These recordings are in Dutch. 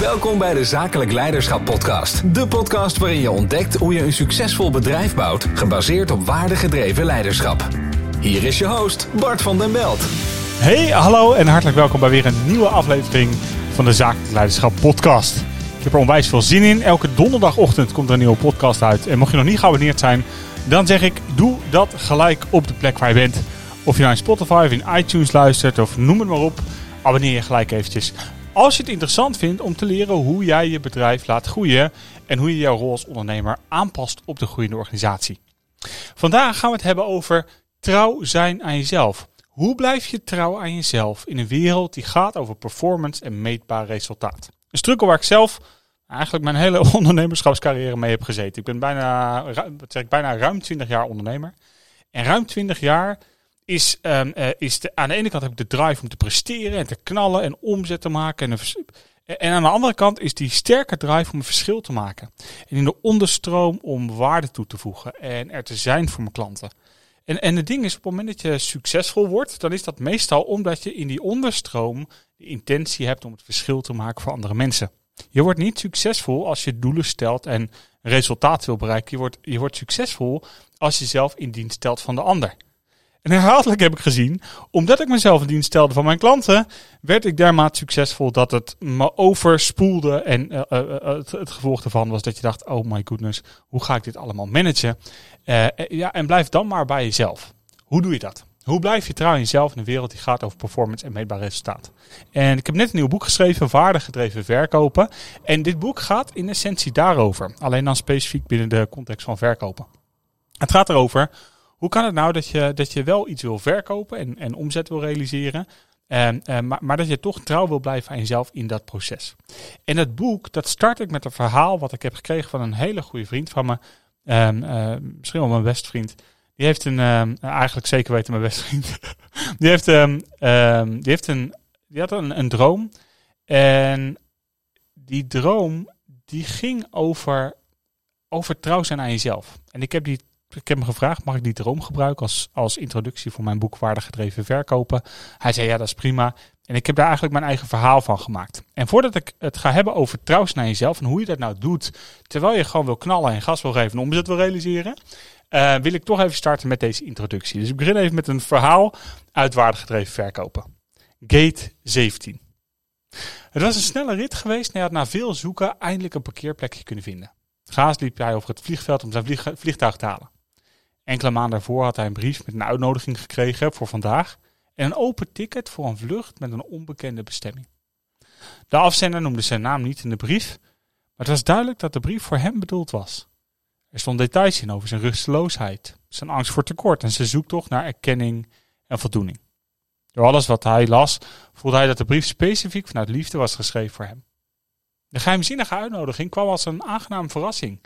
Welkom bij de Zakelijk Leiderschap Podcast. De podcast waarin je ontdekt hoe je een succesvol bedrijf bouwt, gebaseerd op waardegedreven leiderschap. Hier is je host, Bart van den Belt. Hey, hallo en hartelijk welkom bij weer een nieuwe aflevering van de Zakelijk Leiderschap Podcast. Ik heb er onwijs veel zin in. Elke donderdagochtend komt er een nieuwe podcast uit. En mocht je nog niet geabonneerd zijn, dan zeg ik: doe dat gelijk op de plek waar je bent. Of je nou in Spotify of in iTunes luistert of noem het maar op, abonneer je gelijk eventjes. Als je het interessant vindt om te leren hoe jij je bedrijf laat groeien en hoe je jouw rol als ondernemer aanpast op de groeiende organisatie. Vandaag gaan we het hebben over trouw zijn aan jezelf. Hoe blijf je trouw aan jezelf in een wereld die gaat over performance en meetbaar resultaat? Een struggle waar ik zelf eigenlijk mijn hele ondernemerschapscarrière mee heb gezeten. Ik ben bijna, ik, bijna ruim 20 jaar ondernemer. En ruim 20 jaar is, um, uh, is aan de ene kant heb ik de drive om te presteren en te knallen en omzet te maken. En, en aan de andere kant is die sterke drive om een verschil te maken. En in de onderstroom om waarde toe te voegen en er te zijn voor mijn klanten. En, en het ding is, op het moment dat je succesvol wordt, dan is dat meestal omdat je in die onderstroom de intentie hebt om het verschil te maken voor andere mensen. Je wordt niet succesvol als je doelen stelt en resultaat wil bereiken. Je wordt, je wordt succesvol als je zelf in dienst stelt van de ander. En herhaaldelijk heb ik gezien, omdat ik mezelf in dienst stelde van mijn klanten, werd ik dermate succesvol dat het me overspoelde. En uh, uh, het, het, gevolg daarvan was dat je dacht, oh my goodness, hoe ga ik dit allemaal managen? Ja, en blijf dan maar bij jezelf. Hoe doe je dat? Hoe blijf je trouw in jezelf in een wereld die gaat over performance en meetbaar resultaat? En ik heb net een nieuw boek geschreven, Waardegedreven Verkopen. En dit boek gaat in essentie daarover. Alleen dan specifiek binnen de context van verkopen. Het gaat erover hoe kan het nou dat je, dat je wel iets wil verkopen en, en omzet wil realiseren, en, uh, maar, maar, dat je toch trouw wil blijven aan jezelf in dat proces. En het boek, dat start ik met een verhaal wat ik heb gekregen van een hele goede vriend van me. Um, uh, misschien wel mijn beste vriend. Die heeft een, um, eigenlijk zeker weten mijn beste vriend. die heeft, um, die heeft een, die had een, een droom. En die droom, die ging over, over trouw zijn aan jezelf. En ik heb die ik heb hem gevraagd, mag ik die droom gebruiken als, als introductie voor mijn boek Waardegedreven Verkopen? Hij zei, ja, dat is prima. En ik heb daar eigenlijk mijn eigen verhaal van gemaakt. En voordat ik het ga hebben over trouwens naar jezelf en hoe je dat nou doet, terwijl je gewoon wil knallen en gas wil geven en omzet wil realiseren, uh, wil ik toch even starten met deze introductie. Dus ik begin even met een verhaal uit Waardegedreven Verkopen. Gate 17. Het was een snelle rit geweest en hij had na veel zoeken eindelijk een parkeerplekje kunnen vinden. Gaas liep hij over het vliegveld om zijn vliegtuig te halen. Enkele maanden daarvoor had hij een brief met een uitnodiging gekregen voor vandaag en een open ticket voor een vlucht met een onbekende bestemming. De afzender noemde zijn naam niet in de brief, maar het was duidelijk dat de brief voor hem bedoeld was. Er stond details in over zijn rusteloosheid, zijn angst voor tekort en zijn zoektocht naar erkenning en voldoening. Door alles wat hij las, voelde hij dat de brief specifiek vanuit liefde was geschreven voor hem. De geheimzinnige uitnodiging kwam als een aangename verrassing,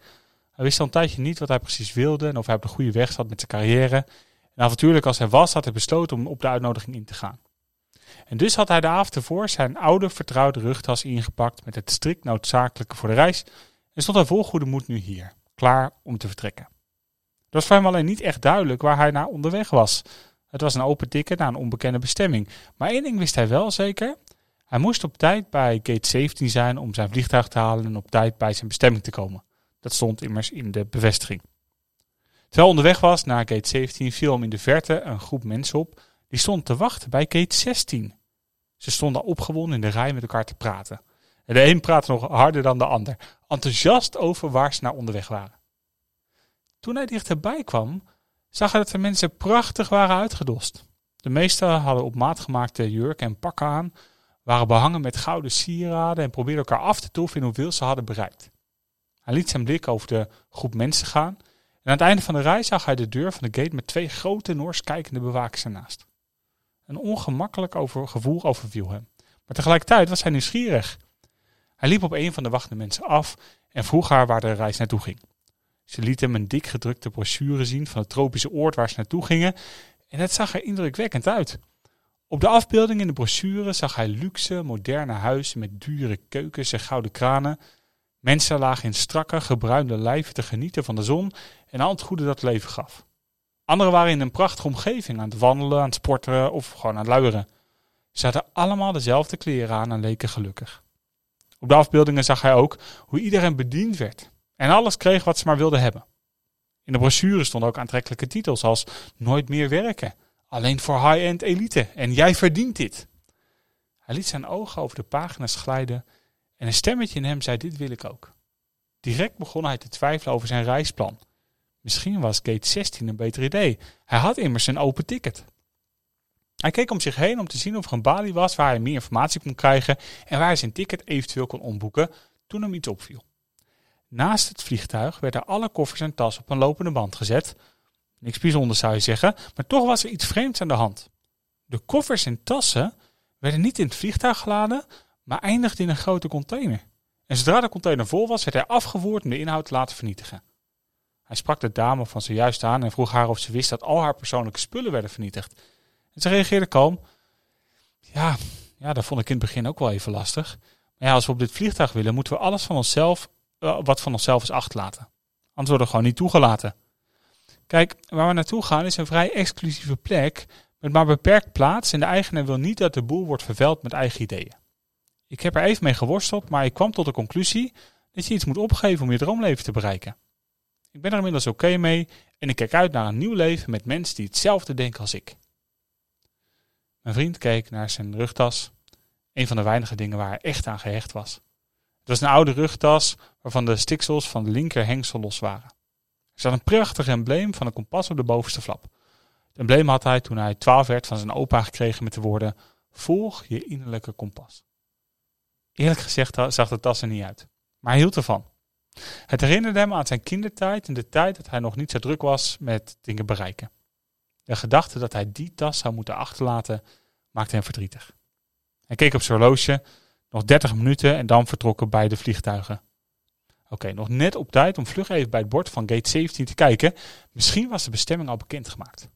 hij wist al een tijdje niet wat hij precies wilde en of hij op de goede weg zat met zijn carrière. En avontuurlijk als hij was, had hij besloten om op de uitnodiging in te gaan. En dus had hij de avond ervoor zijn oude vertrouwde rugtas ingepakt met het strikt noodzakelijke voor de reis en stond hij vol goede moed nu hier, klaar om te vertrekken. Het was voor hem alleen niet echt duidelijk waar hij naar onderweg was. Het was een open ticket naar een onbekende bestemming. Maar één ding wist hij wel zeker. Hij moest op tijd bij gate 17 zijn om zijn vliegtuig te halen en op tijd bij zijn bestemming te komen. Dat stond immers in de bevestiging. Terwijl onderweg was naar gate 17 viel hem in de verte een groep mensen op die stond te wachten bij gate 16. Ze stonden opgewonden in de rij met elkaar te praten. En de een praatte nog harder dan de ander, enthousiast over waar ze naar onderweg waren. Toen hij dichterbij kwam, zag hij dat de mensen prachtig waren uitgedost. De meesten hadden op maat gemaakte jurken en pakken aan, waren behangen met gouden sieraden en probeerden elkaar af te toffen in hoeveel ze hadden bereikt. Hij liet zijn blik over de groep mensen gaan. En aan het einde van de reis zag hij de deur van de gate met twee grote Noors kijkende bewakers ernaast. Een ongemakkelijk gevoel overviel hem. Maar tegelijkertijd was hij nieuwsgierig. Hij liep op een van de wachtende mensen af en vroeg haar waar de reis naartoe ging. Ze liet hem een dik gedrukte brochure zien van het tropische oord waar ze naartoe gingen en het zag er indrukwekkend uit. Op de afbeelding in de brochure zag hij luxe, moderne huizen met dure keukens en gouden kranen, Mensen lagen in strakke, gebruinde lijven te genieten van de zon en al het goede dat leven gaf. Anderen waren in een prachtige omgeving aan het wandelen, aan het sporten of gewoon aan het luieren. Ze hadden allemaal dezelfde kleren aan en leken gelukkig. Op de afbeeldingen zag hij ook hoe iedereen bediend werd en alles kreeg wat ze maar wilden hebben. In de brochure stonden ook aantrekkelijke titels als Nooit meer werken, alleen voor high-end elite en jij verdient dit. Hij liet zijn ogen over de pagina's glijden en een stemmetje in hem zei dit wil ik ook. Direct begon hij te twijfelen over zijn reisplan. Misschien was gate 16 een beter idee. Hij had immers een open ticket. Hij keek om zich heen om te zien of er een balie was waar hij meer informatie kon krijgen en waar hij zijn ticket eventueel kon omboeken toen hem iets opviel. Naast het vliegtuig werden alle koffers en tassen op een lopende band gezet. Niks bijzonders zou je zeggen, maar toch was er iets vreemds aan de hand. De koffers en tassen werden niet in het vliegtuig geladen, maar eindigden in een grote container. En zodra de container vol was, werd hij afgevoerd om de inhoud te laten vernietigen. Hij sprak de dame van zojuist aan en vroeg haar of ze wist dat al haar persoonlijke spullen werden vernietigd. En ze reageerde kalm. Ja, ja, dat vond ik in het begin ook wel even lastig. Maar ja, als we op dit vliegtuig willen, moeten we alles van onszelf, uh, wat van onszelf is, achterlaten. Anders worden we gewoon niet toegelaten. Kijk, waar we naartoe gaan is een vrij exclusieve plek met maar beperkt plaats en de eigenaar wil niet dat de boel wordt vervuild met eigen ideeën. Ik heb er even mee geworsteld, maar ik kwam tot de conclusie dat je iets moet opgeven om je droomleven te bereiken. Ik ben er inmiddels oké mee en ik kijk uit naar een nieuw leven met mensen die hetzelfde denken als ik. Mijn vriend keek naar zijn rugtas, een van de weinige dingen waar hij echt aan gehecht was. Het was een oude rugtas waarvan de stiksels van de linker hengsel los waren. Er zat een prachtig embleem van een kompas op de bovenste flap. Het embleem had hij toen hij twaalf werd van zijn opa gekregen met de woorden: Volg je innerlijke kompas. Eerlijk gezegd zag de tas er niet uit, maar hij hield ervan. Het herinnerde hem aan zijn kindertijd en de tijd dat hij nog niet zo druk was met dingen bereiken. De gedachte dat hij die tas zou moeten achterlaten maakte hem verdrietig. Hij keek op zijn horloge, nog 30 minuten en dan vertrokken beide vliegtuigen. Oké, nog net op tijd om vlug even bij het bord van gate 17 te kijken. Misschien was de bestemming al bekendgemaakt.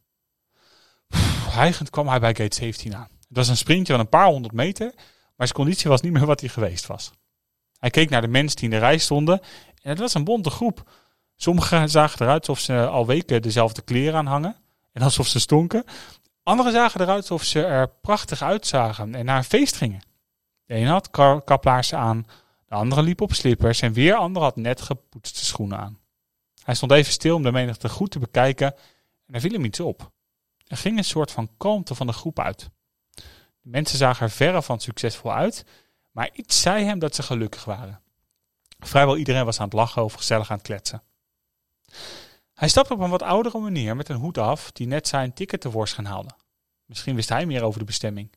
Hijgend kwam hij bij gate 17 aan. Het was een sprintje van een paar honderd meter, maar zijn conditie was niet meer wat hij geweest was. Hij keek naar de mensen die in de rij stonden en het was een bonte groep. Sommigen zagen eruit alsof ze al weken dezelfde kleren aan hangen en alsof ze stonken. Anderen zagen eruit alsof ze er prachtig uitzagen en naar een feest gingen. De een had kaplaarzen aan, de andere liep op slippers en weer ander had net gepoetste schoenen aan. Hij stond even stil om de menigte goed te bekijken en er viel hem iets op. Er ging een soort van kalmte van de groep uit. De mensen zagen er verre van succesvol uit, maar iets zei hem dat ze gelukkig waren. Vrijwel iedereen was aan het lachen of gezellig aan het kletsen. Hij stapte op een wat oudere meneer met een hoed af die net zijn ticket tevoorschijn haalde. Misschien wist hij meer over de bestemming.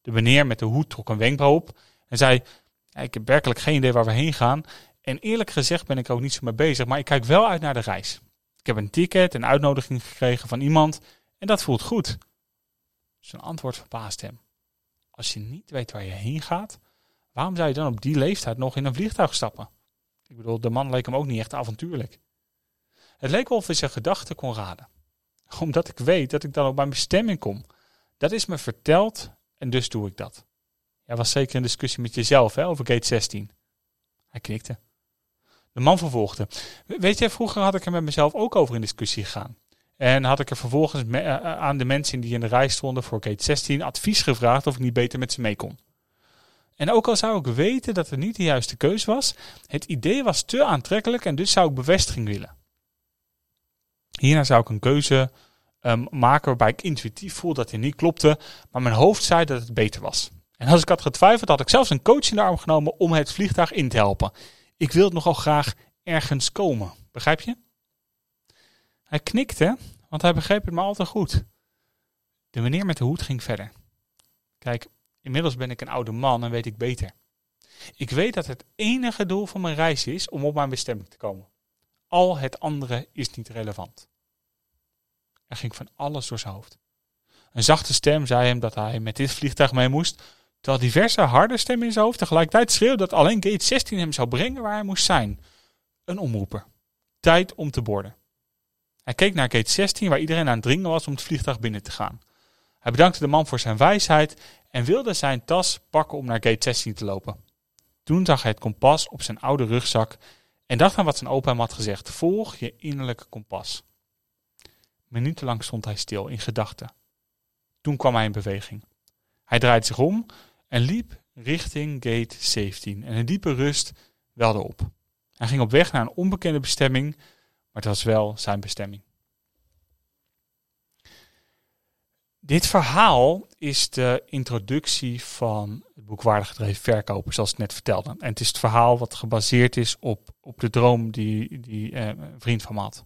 De meneer met de hoed trok een wenkbrauw op en zei: Ik heb werkelijk geen idee waar we heen gaan. En eerlijk gezegd ben ik ook niet zo mee bezig, maar ik kijk wel uit naar de reis. Ik heb een ticket en uitnodiging gekregen van iemand en dat voelt goed. Zijn antwoord verbaasde hem. Als je niet weet waar je heen gaat, waarom zou je dan op die leeftijd nog in een vliegtuig stappen? Ik bedoel, de man leek hem ook niet echt avontuurlijk. Het leek wel of hij zijn gedachten kon raden. Omdat ik weet dat ik dan op mijn bestemming kom. Dat is me verteld en dus doe ik dat. Jij was zeker in discussie met jezelf hè, over gate 16. Hij knikte. De man vervolgde. Weet je, vroeger had ik er met mezelf ook over in discussie gegaan. En had ik er vervolgens eh, eh, aan de mensen die in de rij stonden voor gate 16 advies gevraagd of ik niet beter met ze mee kon. En ook al zou ik weten dat het niet de juiste keus was, het idee was te aantrekkelijk en dus zou ik bevestiging willen. Hierna zou ik een keuze um, maken waarbij ik intuïtief voel dat hij niet klopte, maar mijn hoofd zei dat het beter was. En als ik had getwijfeld, had ik zelfs een coach in de arm genomen om het vliegtuig in te helpen. Ik wil nogal graag ergens komen. Begrijp je? Hij knikte, want hij begreep het maar al te goed. De meneer met de hoed ging verder. Kijk, inmiddels ben ik een oude man en weet ik beter. Ik weet dat het enige doel van mijn reis is om op mijn bestemming te komen. Al het andere is niet relevant. Er ging van alles door zijn hoofd. Een zachte stem zei hem dat hij met dit vliegtuig mee moest, terwijl diverse harde stemmen in zijn hoofd tegelijkertijd schreeuwden dat alleen gate 16 hem zou brengen waar hij moest zijn. Een omroeper. Tijd om te borden. Hij keek naar gate 16 waar iedereen aan het dringen was om het vliegtuig binnen te gaan. Hij bedankte de man voor zijn wijsheid en wilde zijn tas pakken om naar gate 16 te lopen. Toen zag hij het kompas op zijn oude rugzak en dacht aan wat zijn opa hem had gezegd. Volg je innerlijke kompas. Minutenlang stond hij stil in gedachten. Toen kwam hij in beweging. Hij draaide zich om en liep richting gate 17 en een diepe rust welde op. Hij ging op weg naar een onbekende bestemming, maar het was wel zijn bestemming. Dit verhaal is de introductie van het boek Waardig gedreven verkopen, zoals ik net vertelde. En het is het verhaal wat gebaseerd is op, op de droom die, die eh, een vriend van me had.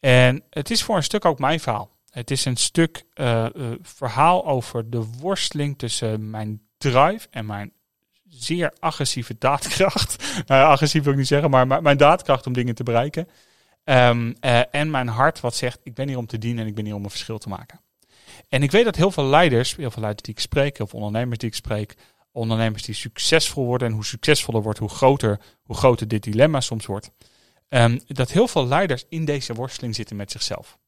En het is voor een stuk ook mijn verhaal. Het is een stuk uh, uh, verhaal over de worsteling tussen mijn drive en mijn zeer agressieve daadkracht. nou, agressief wil ik niet zeggen, maar mijn daadkracht om dingen te bereiken. Um, uh, en mijn hart wat zegt, ik ben hier om te dienen en ik ben hier om een verschil te maken. En ik weet dat heel veel leiders, heel veel leiders die ik spreek, veel ondernemers die ik spreek, ondernemers die succesvol worden en hoe succesvoller wordt, hoe groter, hoe groter dit dilemma soms wordt. Um, dat heel veel leiders in deze worsteling zitten met zichzelf.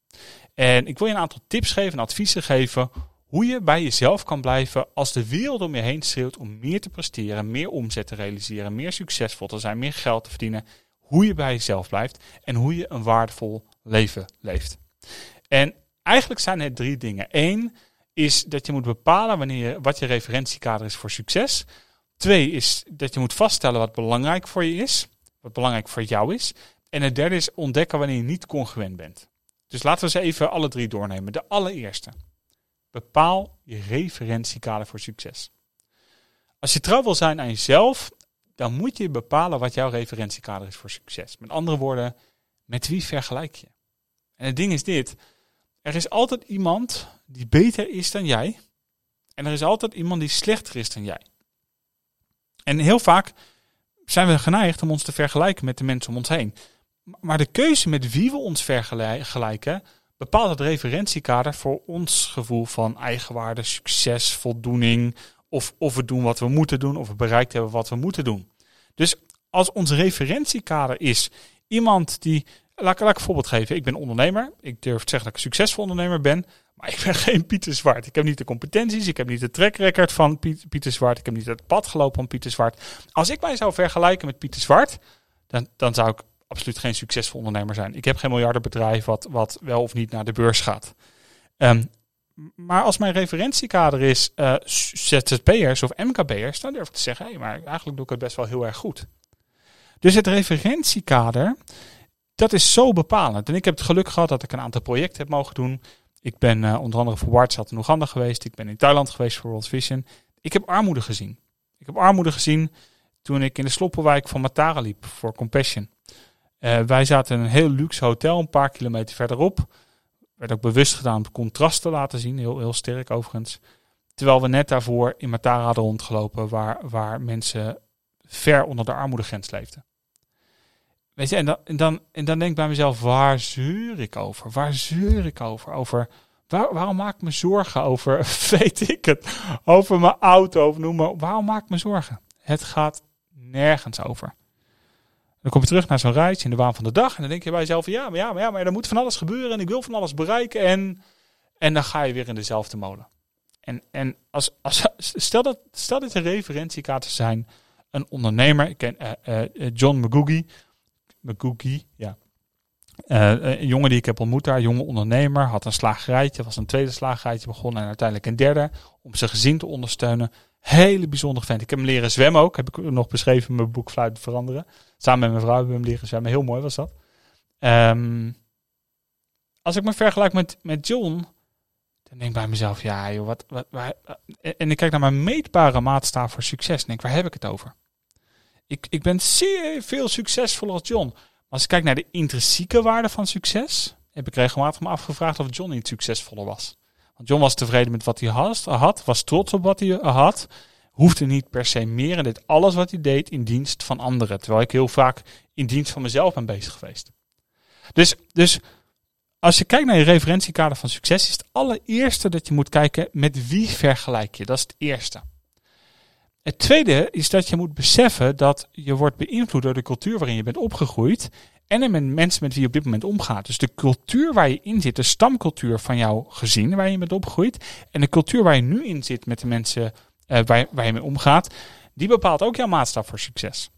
En ik wil je een aantal tips geven en adviezen geven hoe je bij jezelf kan blijven als de wereld om je heen schreeuwt om meer te presteren, meer omzet te realiseren, meer succesvol te zijn, meer geld te verdienen. Hoe je bij jezelf blijft en hoe je een waardevol leven leeft. En eigenlijk zijn het drie dingen. Eén is dat je moet bepalen wanneer je, wat je referentiekader is voor succes. Twee is dat je moet vaststellen wat belangrijk voor je is, wat belangrijk voor jou is. En het derde is ontdekken wanneer je niet congruent bent. Dus laten we ze even alle drie doornemen. De allereerste. Bepaal je referentiekader voor succes. Als je trouw wil zijn aan jezelf, dan moet je bepalen wat jouw referentiekader is voor succes. Met andere woorden, met wie vergelijk je? En het ding is dit: er is altijd iemand die beter is dan jij. En er is altijd iemand die slechter is dan jij. En heel vaak zijn we geneigd om ons te vergelijken met de mensen om ons heen. Maar de keuze met wie we ons vergelijken bepaalt het referentiekader voor ons gevoel van eigenwaarde, succes, voldoening. Of, of we doen wat we moeten doen, of we bereikt hebben wat we moeten doen. Dus als ons referentiekader is iemand die. Laat, laat ik een voorbeeld geven. Ik ben ondernemer. Ik durf te zeggen dat ik een succesvol ondernemer ben. Maar ik ben geen Pieter Zwart. Ik heb niet de competenties. Ik heb niet de track record van Pieter Zwart. Ik heb niet het pad gelopen van Pieter Zwart. Als ik mij zou vergelijken met Pieter Zwart. Dan, dan zou ik absoluut geen succesvol ondernemer zijn. Ik heb geen miljardenbedrijf wat, wat wel of niet naar de beurs gaat. Um, maar als mijn referentiekader is uh, ZZP'ers of MKB'ers, dan durf ik te zeggen, hey, maar eigenlijk doe ik het best wel heel erg goed. Dus het referentiekader, dat is zo bepalend. En ik heb het geluk gehad dat ik een aantal projecten heb mogen doen. Ik ben uh, onder andere voor WhatsApp in Oeganda geweest. Ik ben in Thailand geweest voor World Vision. Ik heb armoede gezien. Ik heb armoede gezien toen ik in de sloppenwijk van Matara liep voor Compassion. Uh, wij zaten in een heel luxe hotel, een paar kilometer verderop. Werd ook bewust gedaan om contrast te laten zien, heel, heel sterk overigens. Terwijl we net daarvoor in Matara hadden rondgelopen, waar, waar mensen ver onder de armoedegrens leefden. Weet je, en dan, en, dan, en dan denk ik bij mezelf, waar zeur ik over? Waar zeur ik over? Over waar, waarom maak ik me zorgen over, weet ik het, over mijn auto of noem maar. Waarom maak ik me zorgen? Het gaat nergens over. Dan kom je terug naar zo'n reis in de waan van de dag. En dan denk je bij jezelf, ja, maar ja, maar ja, maar er moet van alles gebeuren. En ik wil van alles bereiken. En, en dan ga je weer in dezelfde molen. En, en als, als, stel, dat, stel dat je referentiekaarten zijn. Een ondernemer, ik ken uh, uh, John McGoogie. McGoogie, ja. Uh, een jongen die ik heb ontmoet daar, jonge ondernemer, had een slagerijtje, was een tweede slagerijtje begonnen en uiteindelijk een derde, om zijn gezin te ondersteunen. Hele bijzonder vent. Ik heb hem leren zwemmen ook. Heb ik nog beschreven in mijn boek Fluiten Veranderen. Samen met mijn vrouw hebben we hem leren zwemmen. Heel mooi was dat. Um, als ik me vergelijk met, met John, dan denk ik bij mezelf, ja joh, wat, wat, waar, en ik kijk naar mijn meetbare maatstaaf voor succes en denk, waar heb ik het over? Ik, ik ben zeer veel succesvoller als John. Als ik kijk naar de intrinsieke waarde van succes, heb ik regelmatig me afgevraagd of John niet succesvoller was. Want John was tevreden met wat hij had, was trots op wat hij had, hoefde niet per se meer en deed alles wat hij deed in dienst van anderen. Terwijl ik heel vaak in dienst van mezelf ben bezig geweest. Dus, dus als je kijkt naar je referentiekader van succes, is het allereerste dat je moet kijken met wie vergelijk je. Dat is het eerste. Het tweede is dat je moet beseffen dat je wordt beïnvloed door de cultuur waarin je bent opgegroeid en met mensen met wie je op dit moment omgaat. Dus de cultuur waar je in zit, de stamcultuur van jouw gezin waar je bent opgegroeid. En de cultuur waar je nu in zit met de mensen uh, waar, waar je mee omgaat. Die bepaalt ook jouw maatstaf voor succes.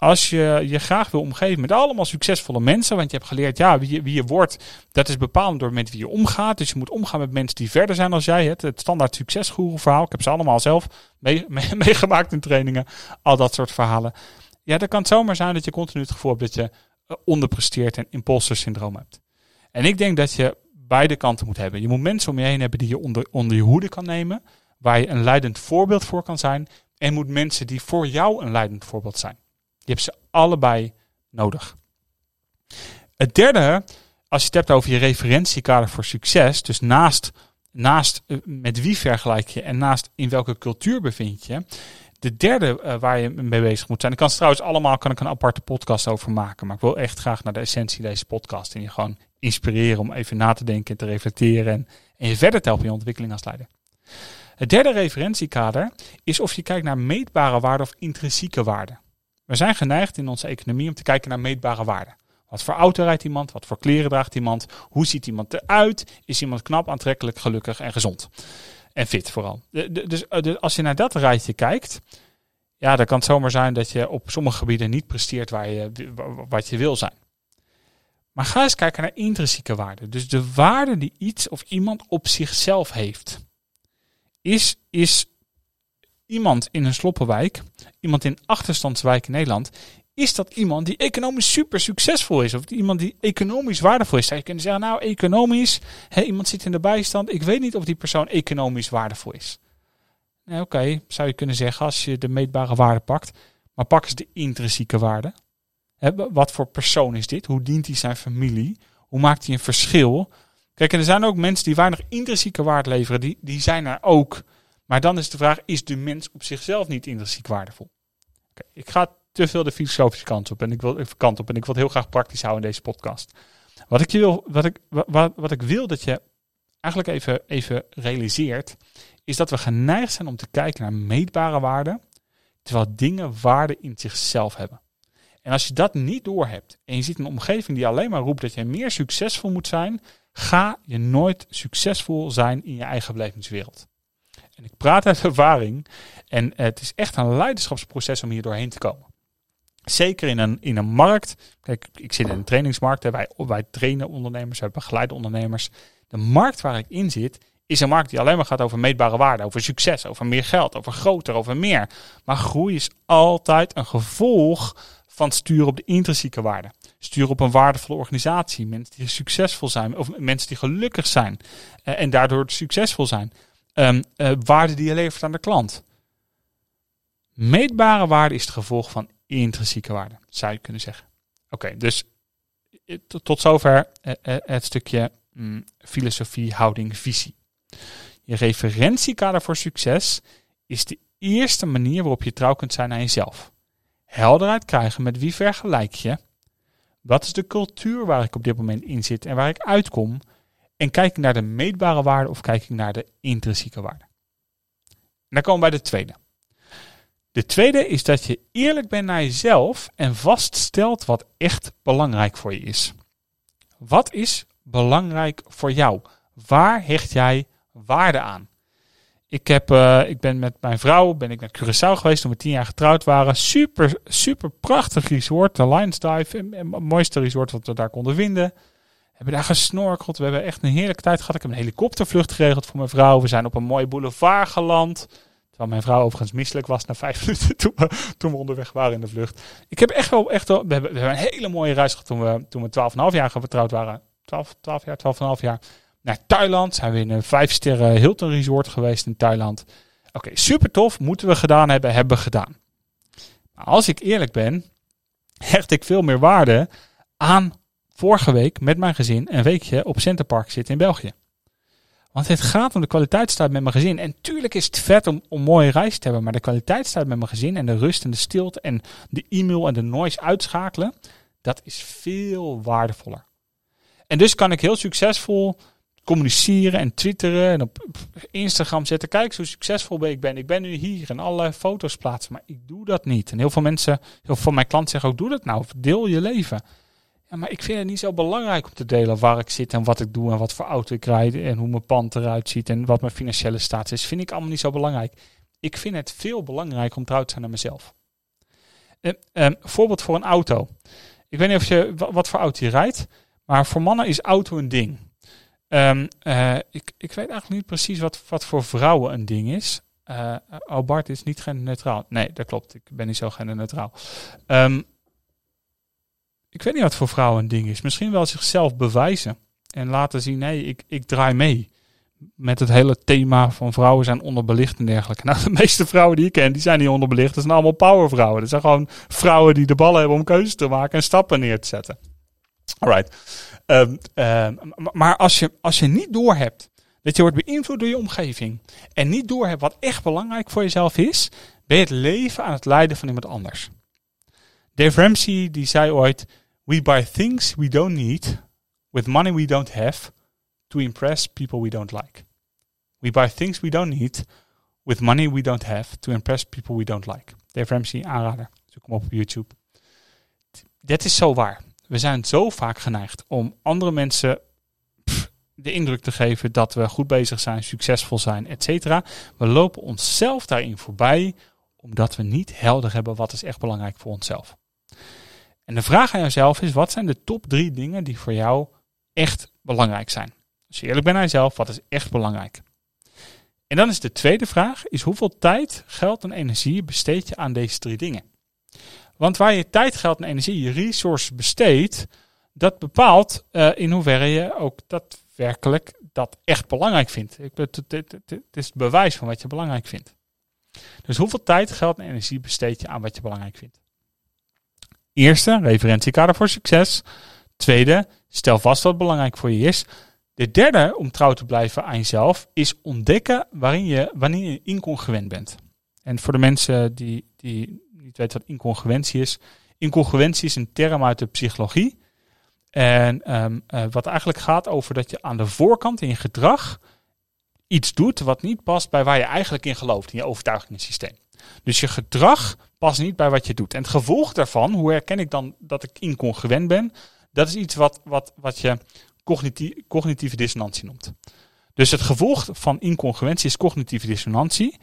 Als je je graag wil omgeven met allemaal succesvolle mensen, want je hebt geleerd, ja, wie je, wordt, dat is bepaald door met wie je omgaat. Dus je moet omgaan met mensen die verder zijn als jij. Het, het standaard succesgoeroe verhaal. Ik heb ze allemaal zelf meegemaakt in trainingen. Al dat soort verhalen. Ja, dan kan het zomaar zijn dat je continu het gevoel hebt dat je eh, onderpresteert en imposter syndroom hebt. En ik denk dat je beide kanten moet hebben. Je moet mensen om je heen hebben die je onder, onder je hoede kan nemen. Waar je een leidend voorbeeld voor kan zijn. En moet mensen die voor jou een leidend voorbeeld zijn. Je hebt ze allebei nodig. Het derde, als je het hebt over je referentiekader voor succes, dus naast, naast eh, met wie vergelijk je en naast in welke cultuur bevind je, de derde uh, waar je mee bezig moet zijn. Ik kan trouwens allemaal kan ik een aparte podcast over maken. Maar ik wil echt graag naar de essentie deze podcast. En je gewoon inspireren om even na te denken en te reflecteren. En, en je verder te helpen in je ontwikkeling als leider. Het derde referentiekader is of je kijkt naar meetbare waarden of intrinsieke waarden. We zijn geneigd in onze economie om te kijken naar meetbare waarden. Wat voor auto rijdt iemand? Wat voor kleren draagt iemand? Hoe ziet iemand eruit? Is iemand knap, aantrekkelijk, gelukkig en gezond? En fit vooral. Dus als je naar dat rijtje kijkt, ja, dan kan het zomaar zijn dat je op sommige gebieden niet presteert waar je, wat je wil zijn. Maar ga eens kijken naar intrinsieke waarden. Dus de waarde die iets of iemand op zichzelf heeft. Is, is iemand in een sloppenwijk, iemand in achterstandswijk in Nederland, is dat iemand die economisch super succesvol is. Of iemand die economisch waardevol is. Zou je kunnen zeggen, nou economisch, iemand zit in de bijstand. Ik weet niet of die persoon economisch waardevol is. Oké, zou je kunnen zeggen als je de meetbare waarde pakt. Maar pak eens de intrinsieke waarde. Hè, wat voor persoon is dit? Hoe dient hij zijn familie? Hoe maakt hij een verschil? Kijk, en er zijn ook mensen die weinig intrinsieke waarde leveren. Die, die zijn er ook. Maar dan is de vraag, is de mens op zichzelf niet intrinsiek waardevol? Ik ga te veel de filosofische kant op en ik wil kant op en ik wil het heel graag praktisch houden in deze podcast. Wat ik, wil, wat ik, wat, wat ik wil dat je eigenlijk even, even realiseert, is dat we geneigd zijn om te kijken naar meetbare waarden, terwijl dingen waarde in zichzelf hebben. En als je dat niet doorhebt en je ziet een omgeving die alleen maar roept dat je meer succesvol moet zijn, ga je nooit succesvol zijn in je eigen belevingswereld. En ik praat uit ervaring. En het is echt een leiderschapsproces om hier doorheen te komen. Zeker in een, in een markt. Kijk, ik zit in een trainingsmarkt. Wij, wij trainen ondernemers, wij begeleiden ondernemers. De markt waar ik in zit, is een markt die alleen maar gaat over meetbare waarden, over succes, over meer geld, over groter, over meer. Maar groei is altijd een gevolg van sturen op de intrinsieke waarden. Sturen op een waardevolle organisatie. Mensen die succesvol zijn, of mensen die gelukkig zijn eh, en daardoor succesvol zijn um, uh, waarde die je levert aan de klant. Meetbare waarde is het gevolg van intrinsieke waarde, zou je kunnen zeggen. Oké, dus eh, tot zover uh, het stukje um, filosofie, houding, visie. Je referentiekader voor succes is de eerste manier waarop je trouw kunt zijn aan jezelf. Helderheid krijgen met wie vergelijk je. Wat is de cultuur waar ik op dit moment in zit en waar ik uitkom? En kijk ik naar de meetbare waarde of kijk ik naar de intrinsieke waarde? Dan komen we bij de tweede. De tweede is dat je eerlijk bent naar jezelf en vaststelt wat echt belangrijk voor je is. Wat is belangrijk voor jou? Waar hecht jij waarde aan? Ik, heb, uh, ik ben met mijn vrouw ben ik naar Curaçao geweest toen we tien jaar getrouwd waren. Super, super prachtig resort. De Lions Dive. Het mooiste resort wat we daar konden vinden hebben daar gesnorkeld. We hebben echt een heerlijke tijd gehad. Ik heb een helikoptervlucht geregeld voor mijn vrouw. We zijn op een mooie boulevard geland. Terwijl mijn vrouw overigens misselijk was na vijf minuten toen we, onderweg waren in de vlucht. Ik heb echt wel, echt wel we, hebben, we hebben een hele mooie reis gehad toen we, toen we 12,5 jaar getrouwd waren. 12, 12 jaar, 12,5 jaar. Naar Thailand zijn we in een vijf sterren Hilton Resort geweest in Thailand. Oké, super tof. Moeten we gedaan hebben, hebben we gedaan. Maar als ik eerlijk ben, hecht ik veel meer waarde aan vorige week met mijn gezin een weekje op Centerpark zitten in België. Want het gaat om de kwaliteitstijd met mijn gezin. En tuurlijk is het vet om, om mooie reis te hebben. Maar de kwaliteitstijd met mijn gezin en de rust en de stilte en de e-mail en de noise uitschakelen. Dat is veel waardevoller. En dus kan ik heel succesvol communiceren en twitteren en op Instagram zetten. Kijk hoe succesvol ik ben. Ik ben nu hier en allerlei foto's plaatsen. Maar ik doe dat niet. En heel veel mensen, heel veel van mijn klanten zeggen ook, doe dat nou. Deel je leven. Maar ik vind het niet zo belangrijk om te delen waar ik zit en wat ik doe en wat voor auto ik rijd en hoe mijn pand eruit ziet en wat mijn financiële status is. Vind ik allemaal niet zo belangrijk. Ik vind het veel belangrijker om trouw te zijn naar mezelf. Uh, voorbeeld voor een auto. Ik weet niet of je wat voor auto je rijdt, maar voor mannen is auto een ding. Um, ik, ik weet eigenlijk niet precies wat, wat voor vrouwen een ding is. Uh, oh, Bart is niet genderneutraal. Nee, dat klopt. Ik ben niet zo genderneutraal. Um, ik weet niet wat voor vrouwen een ding is. Misschien wel zichzelf bewijzen. En laten zien, nee, ik, ik draai mee. Met het hele thema van vrouwen zijn onderbelicht en dergelijke. Nou, de meeste vrouwen die ik ken, die zijn niet onderbelicht. Dat zijn allemaal powervrouwen. Dat zijn gewoon vrouwen die de ballen hebben om keuzes te maken en stappen neer te zetten. Alright. Um, maar als je, als je niet doorhebt dat je wordt beïnvloed door je omgeving en niet doorhebt wat echt belangrijk voor jezelf is, ben je het leven aan het leiden van iemand anders. Dave Ramsey die zei ooit: We buy things we don't need with money we don't have to impress people we don't like. We buy things we don't need with money we don't have to impress people we don't like. Dave Ramsey, aanrader. Zoek hem op YouTube. Dit is zo waar. We zijn zo vaak geneigd om andere mensen de indruk te geven dat we goed bezig zijn, succesvol zijn, etc. We lopen onszelf daarin voorbij omdat we niet helder hebben wat is echt belangrijk voor onszelf. En de vraag aan jezelf is, wat zijn de top drie dingen die voor jou echt belangrijk zijn? Als eerlijk bent naar jezelf, wat is echt belangrijk? En dan is de tweede vraag, is hoeveel tijd, geld en energie besteed je aan deze drie dingen? Want waar je tijd, geld en energie, je resources besteedt, dat bepaalt uh, in hoeverre je ook daadwerkelijk dat echt belangrijk vindt. Het, het is het bewijs van wat je belangrijk vindt. Dus hoeveel tijd, geld en energie besteed je aan wat je belangrijk vindt? Eerste, referentiekader voor succes. Tweede, stel vast wat belangrijk voor je is. De derde, om trouw te blijven aan jezelf, is ontdekken waarin je, wanneer je incongruent bent. En voor de mensen die, die niet weten wat incongruentie is. Incongruentie is een term uit de psychologie. En um, uh, wat eigenlijk gaat over dat je aan de voorkant in je gedrag iets doet wat niet past bij waar je eigenlijk in gelooft, in je overtuigingssysteem. Dus je gedrag past niet bij wat je doet. En het gevolg daarvan, hoe herken ik dan dat ik incongruent ben? Dat is iets wat, wat, wat je cognitieve, cognitieve dissonantie noemt. Dus het gevolg van incongruentie is cognitieve dissonantie.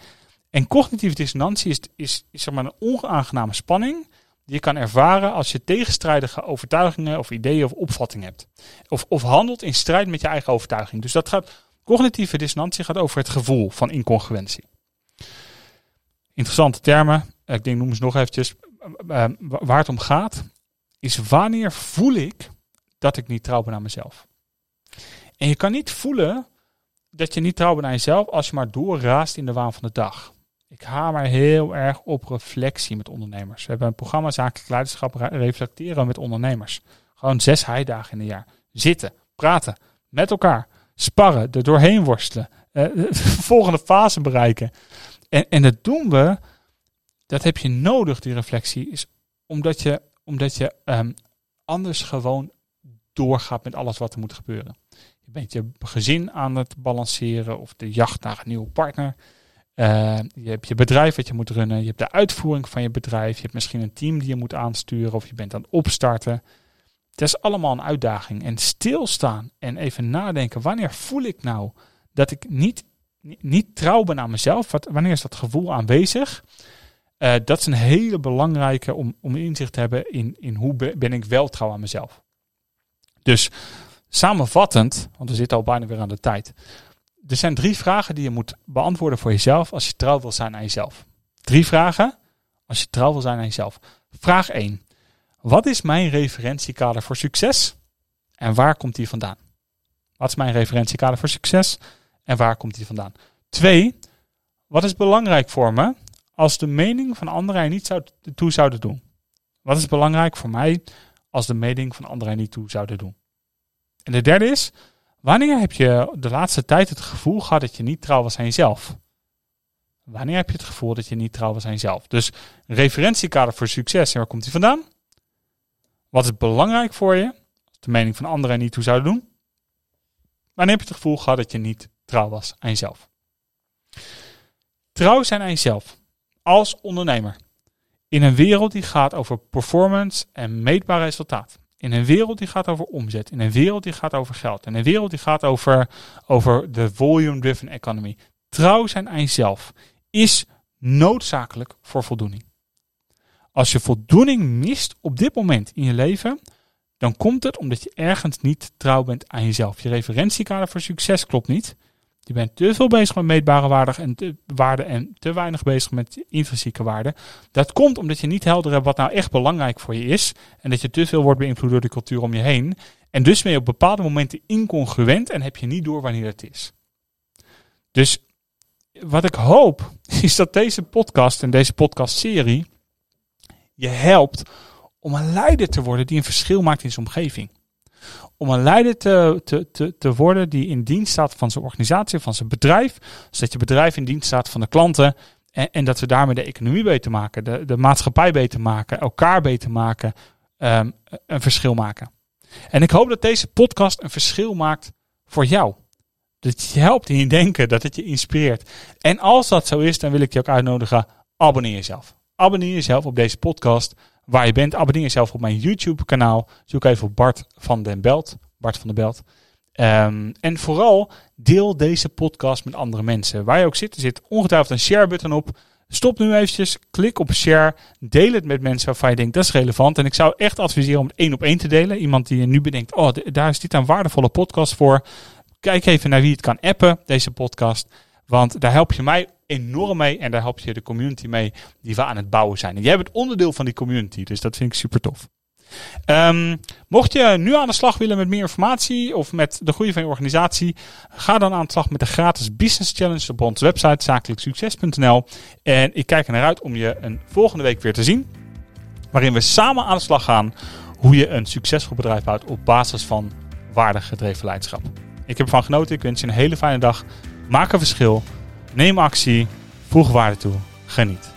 En cognitieve dissonantie is, is, is zeg maar een onaangename spanning die je kan ervaren als je tegenstrijdige overtuigingen of ideeën of opvattingen hebt. Of, of handelt in strijd met je eigen overtuiging. Dus dat gaat, cognitieve dissonantie gaat over het gevoel van incongruentie. Interessante termen. Ik denk, noem eens nog eventjes. Eh, eh, waar het om gaat, is wanneer voel ik dat ik niet trouw ben aan mezelf. En je kan niet voelen dat je niet trouw bent aan jezelf als je maar doorraast in de waan van de dag. Ik hamer heel erg op reflectie met ondernemers. We hebben een programma Zakelijk Leiderschap Reflecteren met ondernemers. Gewoon zes heidagen in een jaar. Zitten, praten, met elkaar, sparren, er doorheen worstelen. De volgende fase bereiken. En, en dat doen we, dat heb je nodig, die reflectie, is omdat je, omdat je um, anders gewoon doorgaat met alles wat er moet gebeuren. Je bent je gezin aan het balanceren of de jacht naar een nieuwe partner. Uh, je hebt je bedrijf wat je moet runnen. Je hebt de uitvoering van je bedrijf. Je hebt misschien een team die je moet aansturen of je bent aan het opstarten. Het is allemaal een uitdaging. En stilstaan en even nadenken. Wanneer voel ik nou dat ik niet, niet, trouw ben aan mezelf? Wanneer is dat gevoel aanwezig? Uh, dat is een hele belangrijke om, om inzicht te hebben in, in hoe ben ik wel trouw aan mezelf. Dus samenvattend, want we zitten al bijna weer aan de tijd er zijn drie vragen die je moet beantwoorden voor jezelf als je trouw wil zijn aan jezelf. Drie vragen als je trouw wil zijn aan jezelf. Vraag 1. Wat is mijn referentiekader voor succes? En waar komt die vandaan? Wat is mijn referentiekader voor succes? En waar komt die vandaan? 2. Wat is belangrijk voor me als de mening van anderen er niet zou, toe zouden doen? Wat is belangrijk voor mij als de mening van anderen er niet toe zouden doen? En de derde is, Wanneer heb je de laatste tijd het gevoel gehad dat je niet trouw was aan jezelf? Wanneer heb je het gevoel dat je niet trouw was aan jezelf? Dus referentiekader voor succes, en waar komt die vandaan? Wat is belangrijk voor je? Als de mening van anderen niet toe zouden doen. Wanneer heb je het gevoel gehad dat je niet trouw was aan jezelf? Trouw zijn aan jezelf als ondernemer. In een wereld die gaat over performance en meetbaar resultaat. In een wereld die gaat over omzet. In een wereld die gaat over geld. In een wereld die gaat over, over de volume-driven economy. Trouw zijn aan jezelf is noodzakelijk voor voldoening. Als je voldoening mist op dit moment in je leven, dan komt het omdat je ergens niet trouw bent aan jezelf. Je referentiekader voor succes klopt niet. Je bent te veel bezig met meetbare waarden en te, en te weinig bezig met intrinsieke waarden. Dat komt omdat je niet helder hebt wat nou echt belangrijk voor je is. En dat je te veel wordt beïnvloed door de cultuur om je heen. En dus ben je op bepaalde momenten incongruent en heb je niet door wanneer het is. Dus wat ik hoop is dat deze podcast en deze podcastserie je helpt om een leider te worden die een verschil maakt in zijn omgeving. Om een leider te, te, te, worden die in dienst staat van zijn organisatie, van zijn bedrijf. Zodat je bedrijf in dienst staat van de klanten. En, en dat we daarmee de economie beter maken, de, de maatschappij beter maken, elkaar beter maken, um, een verschil maken. En ik hoop dat deze podcast een verschil maakt voor jou. Dat je helpt in je denken, dat het je inspireert. En als dat zo is, dan wil ik je ook uitnodigen, abonneer jezelf. Abonneer jezelf op deze podcast waar je bent. Abonneer jezelf op mijn YouTube kanaal. Zoek even op Bart van den Belt. Bart van den Belt. Um, en vooral deel deze podcast met andere mensen. Waar je ook zit, er zit ongetwijfeld een share button op. Stop nu eventjes, klik op share, deel het met mensen waarvan je denkt dat is relevant. En ik zou echt adviseren om het één op één te delen. Iemand die nu bedenkt, oh daar is dit een waardevolle podcast voor. Kijk even naar wie het kan appen, deze podcast. Want daar help je mij enorm mee en daar help je de community mee die we aan het bouwen zijn. En jij bent onderdeel van die community, dus dat vind ik super tof. Um, mocht je nu aan de slag willen met meer informatie of met de groei van je organisatie, ga dan aan de slag met de gratis Business Challenge op onze website zakelijksucces.nl. En ik kijk er naar uit om je een volgende week weer te zien, waarin we samen aan de slag gaan hoe je een succesvol bedrijf bouwt op basis van waardig gedreven leiderschap. Ik heb ervan genoten. Ik wens je een hele fijne dag. Maak een verschil. Neem actie. Voeg waarde toe. Geniet.